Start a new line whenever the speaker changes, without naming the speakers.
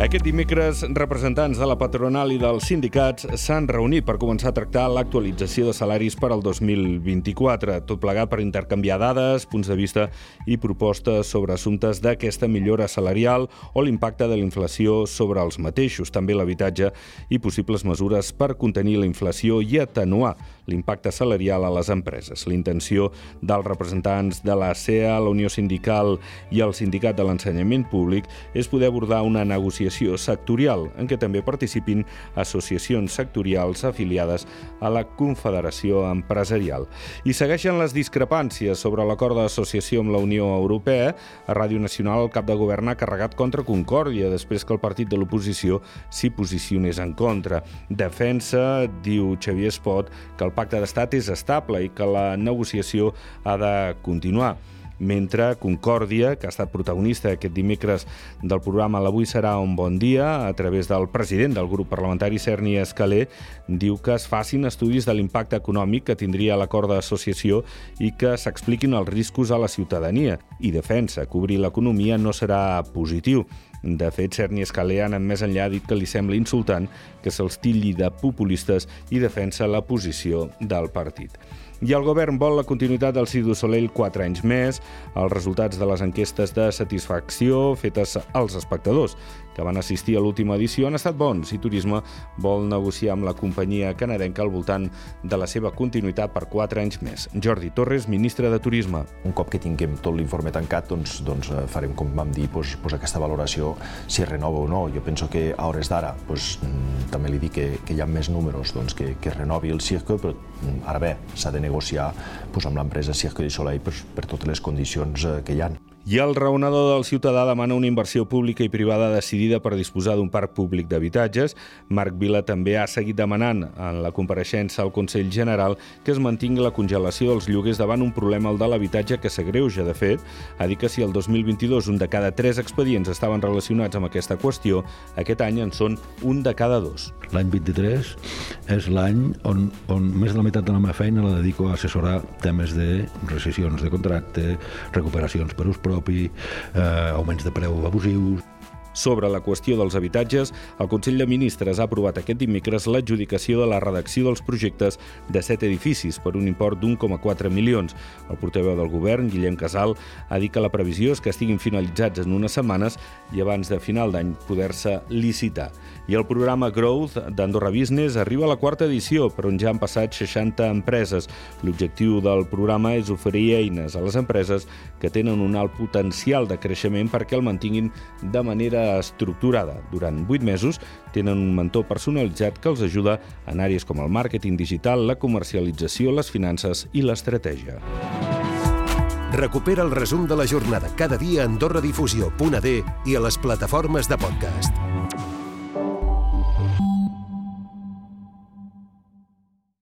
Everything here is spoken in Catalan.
Aquest dimecres, representants de la patronal i dels sindicats s'han reunit per començar a tractar l'actualització de salaris per al 2024, tot plegat per intercanviar dades, punts de vista i propostes sobre assumptes d'aquesta millora salarial o l'impacte de la inflació sobre els mateixos, també l'habitatge i possibles mesures per contenir la inflació i atenuar l'impacte salarial a les empreses. L'intenció dels representants de la CEA, la Unió Sindical i el Sindicat de l'Ensenyament Públic és poder abordar una negociació negociació sectorial, en què també participin associacions sectorials afiliades a la Confederació Empresarial. I segueixen les discrepàncies sobre l'acord d'associació amb la Unió Europea. A Ràdio Nacional el cap de govern ha carregat contra Concòrdia després que el partit de l'oposició s'hi posicionés en contra. Defensa, diu Xavier Espot, que el pacte d'estat és estable i que la negociació ha de continuar mentre Concòrdia, que ha estat protagonista aquest dimecres del programa L'Avui serà un bon dia, a través del president del grup parlamentari Cerny Escalé, diu que es facin estudis de l'impacte econòmic que tindria l'acord d'associació i que s'expliquin els riscos a la ciutadania i defensa que obrir l'economia no serà positiu. De fet, Cerny Escalé ha anat més enllà, ha dit que li sembla insultant que se'ls tilli de populistes i defensa la posició del partit. I el govern vol la continuïtat del Cidu Soleil 4 anys més. Els resultats de les enquestes de satisfacció fetes als espectadors que van assistir a l'última edició han estat bons i Turisme vol negociar amb la companyia canadenca al voltant de la seva continuïtat per 4 anys més. Jordi Torres, ministre de Turisme.
Un cop que tinguem tot l'informe tancat, doncs, doncs eh, farem, com vam dir, doncs, doncs aquesta valoració, si renova o no. Jo penso que a hores d'ara, doncs, també li dic que, que hi ha més números doncs, que, que renovi el Circo, però mm, ara bé, s'ha de negociar doncs, amb l'empresa Circo de Soleil per, per totes les condicions eh, que hi ha.
I el raonador del ciutadà demana una inversió pública i privada decidida per disposar d'un parc públic d'habitatges. Marc Vila també ha seguit demanant en la compareixença al Consell General que es mantingui la congelació dels lloguers davant un problema, el de l'habitatge, que s'agreuja. De fet, ha dit que si el 2022 un de cada tres expedients estaven relacionats amb aquesta qüestió, aquest any en són un de cada dos.
L'any 23 és l'any on, on més de la meitat de la meva feina la dedico a assessorar temes de rescisions de contracte, recuperacions per propi, eh, augments de preu abusius,
sobre la qüestió dels habitatges, el Consell de Ministres ha aprovat aquest dimecres l'adjudicació de la redacció dels projectes de set edificis per un import d'1,4 milions. El portaveu del govern, Guillem Casal, ha dit que la previsió és que estiguin finalitzats en unes setmanes i abans de final d'any poder-se licitar. I el programa Growth d'Andorra Business arriba a la quarta edició, per on ja han passat 60 empreses. L'objectiu del programa és oferir eines a les empreses que tenen un alt potencial de creixement perquè el mantinguin de manera estructurada. Durant 8 mesos tenen un mentor personalitzat que els ajuda en àrees com el màrqueting digital, la comercialització, les finances i l'estratègia.
Recupera el resum de la jornada cada dia a AndorraDifusió.d i a les plataformes de podcast.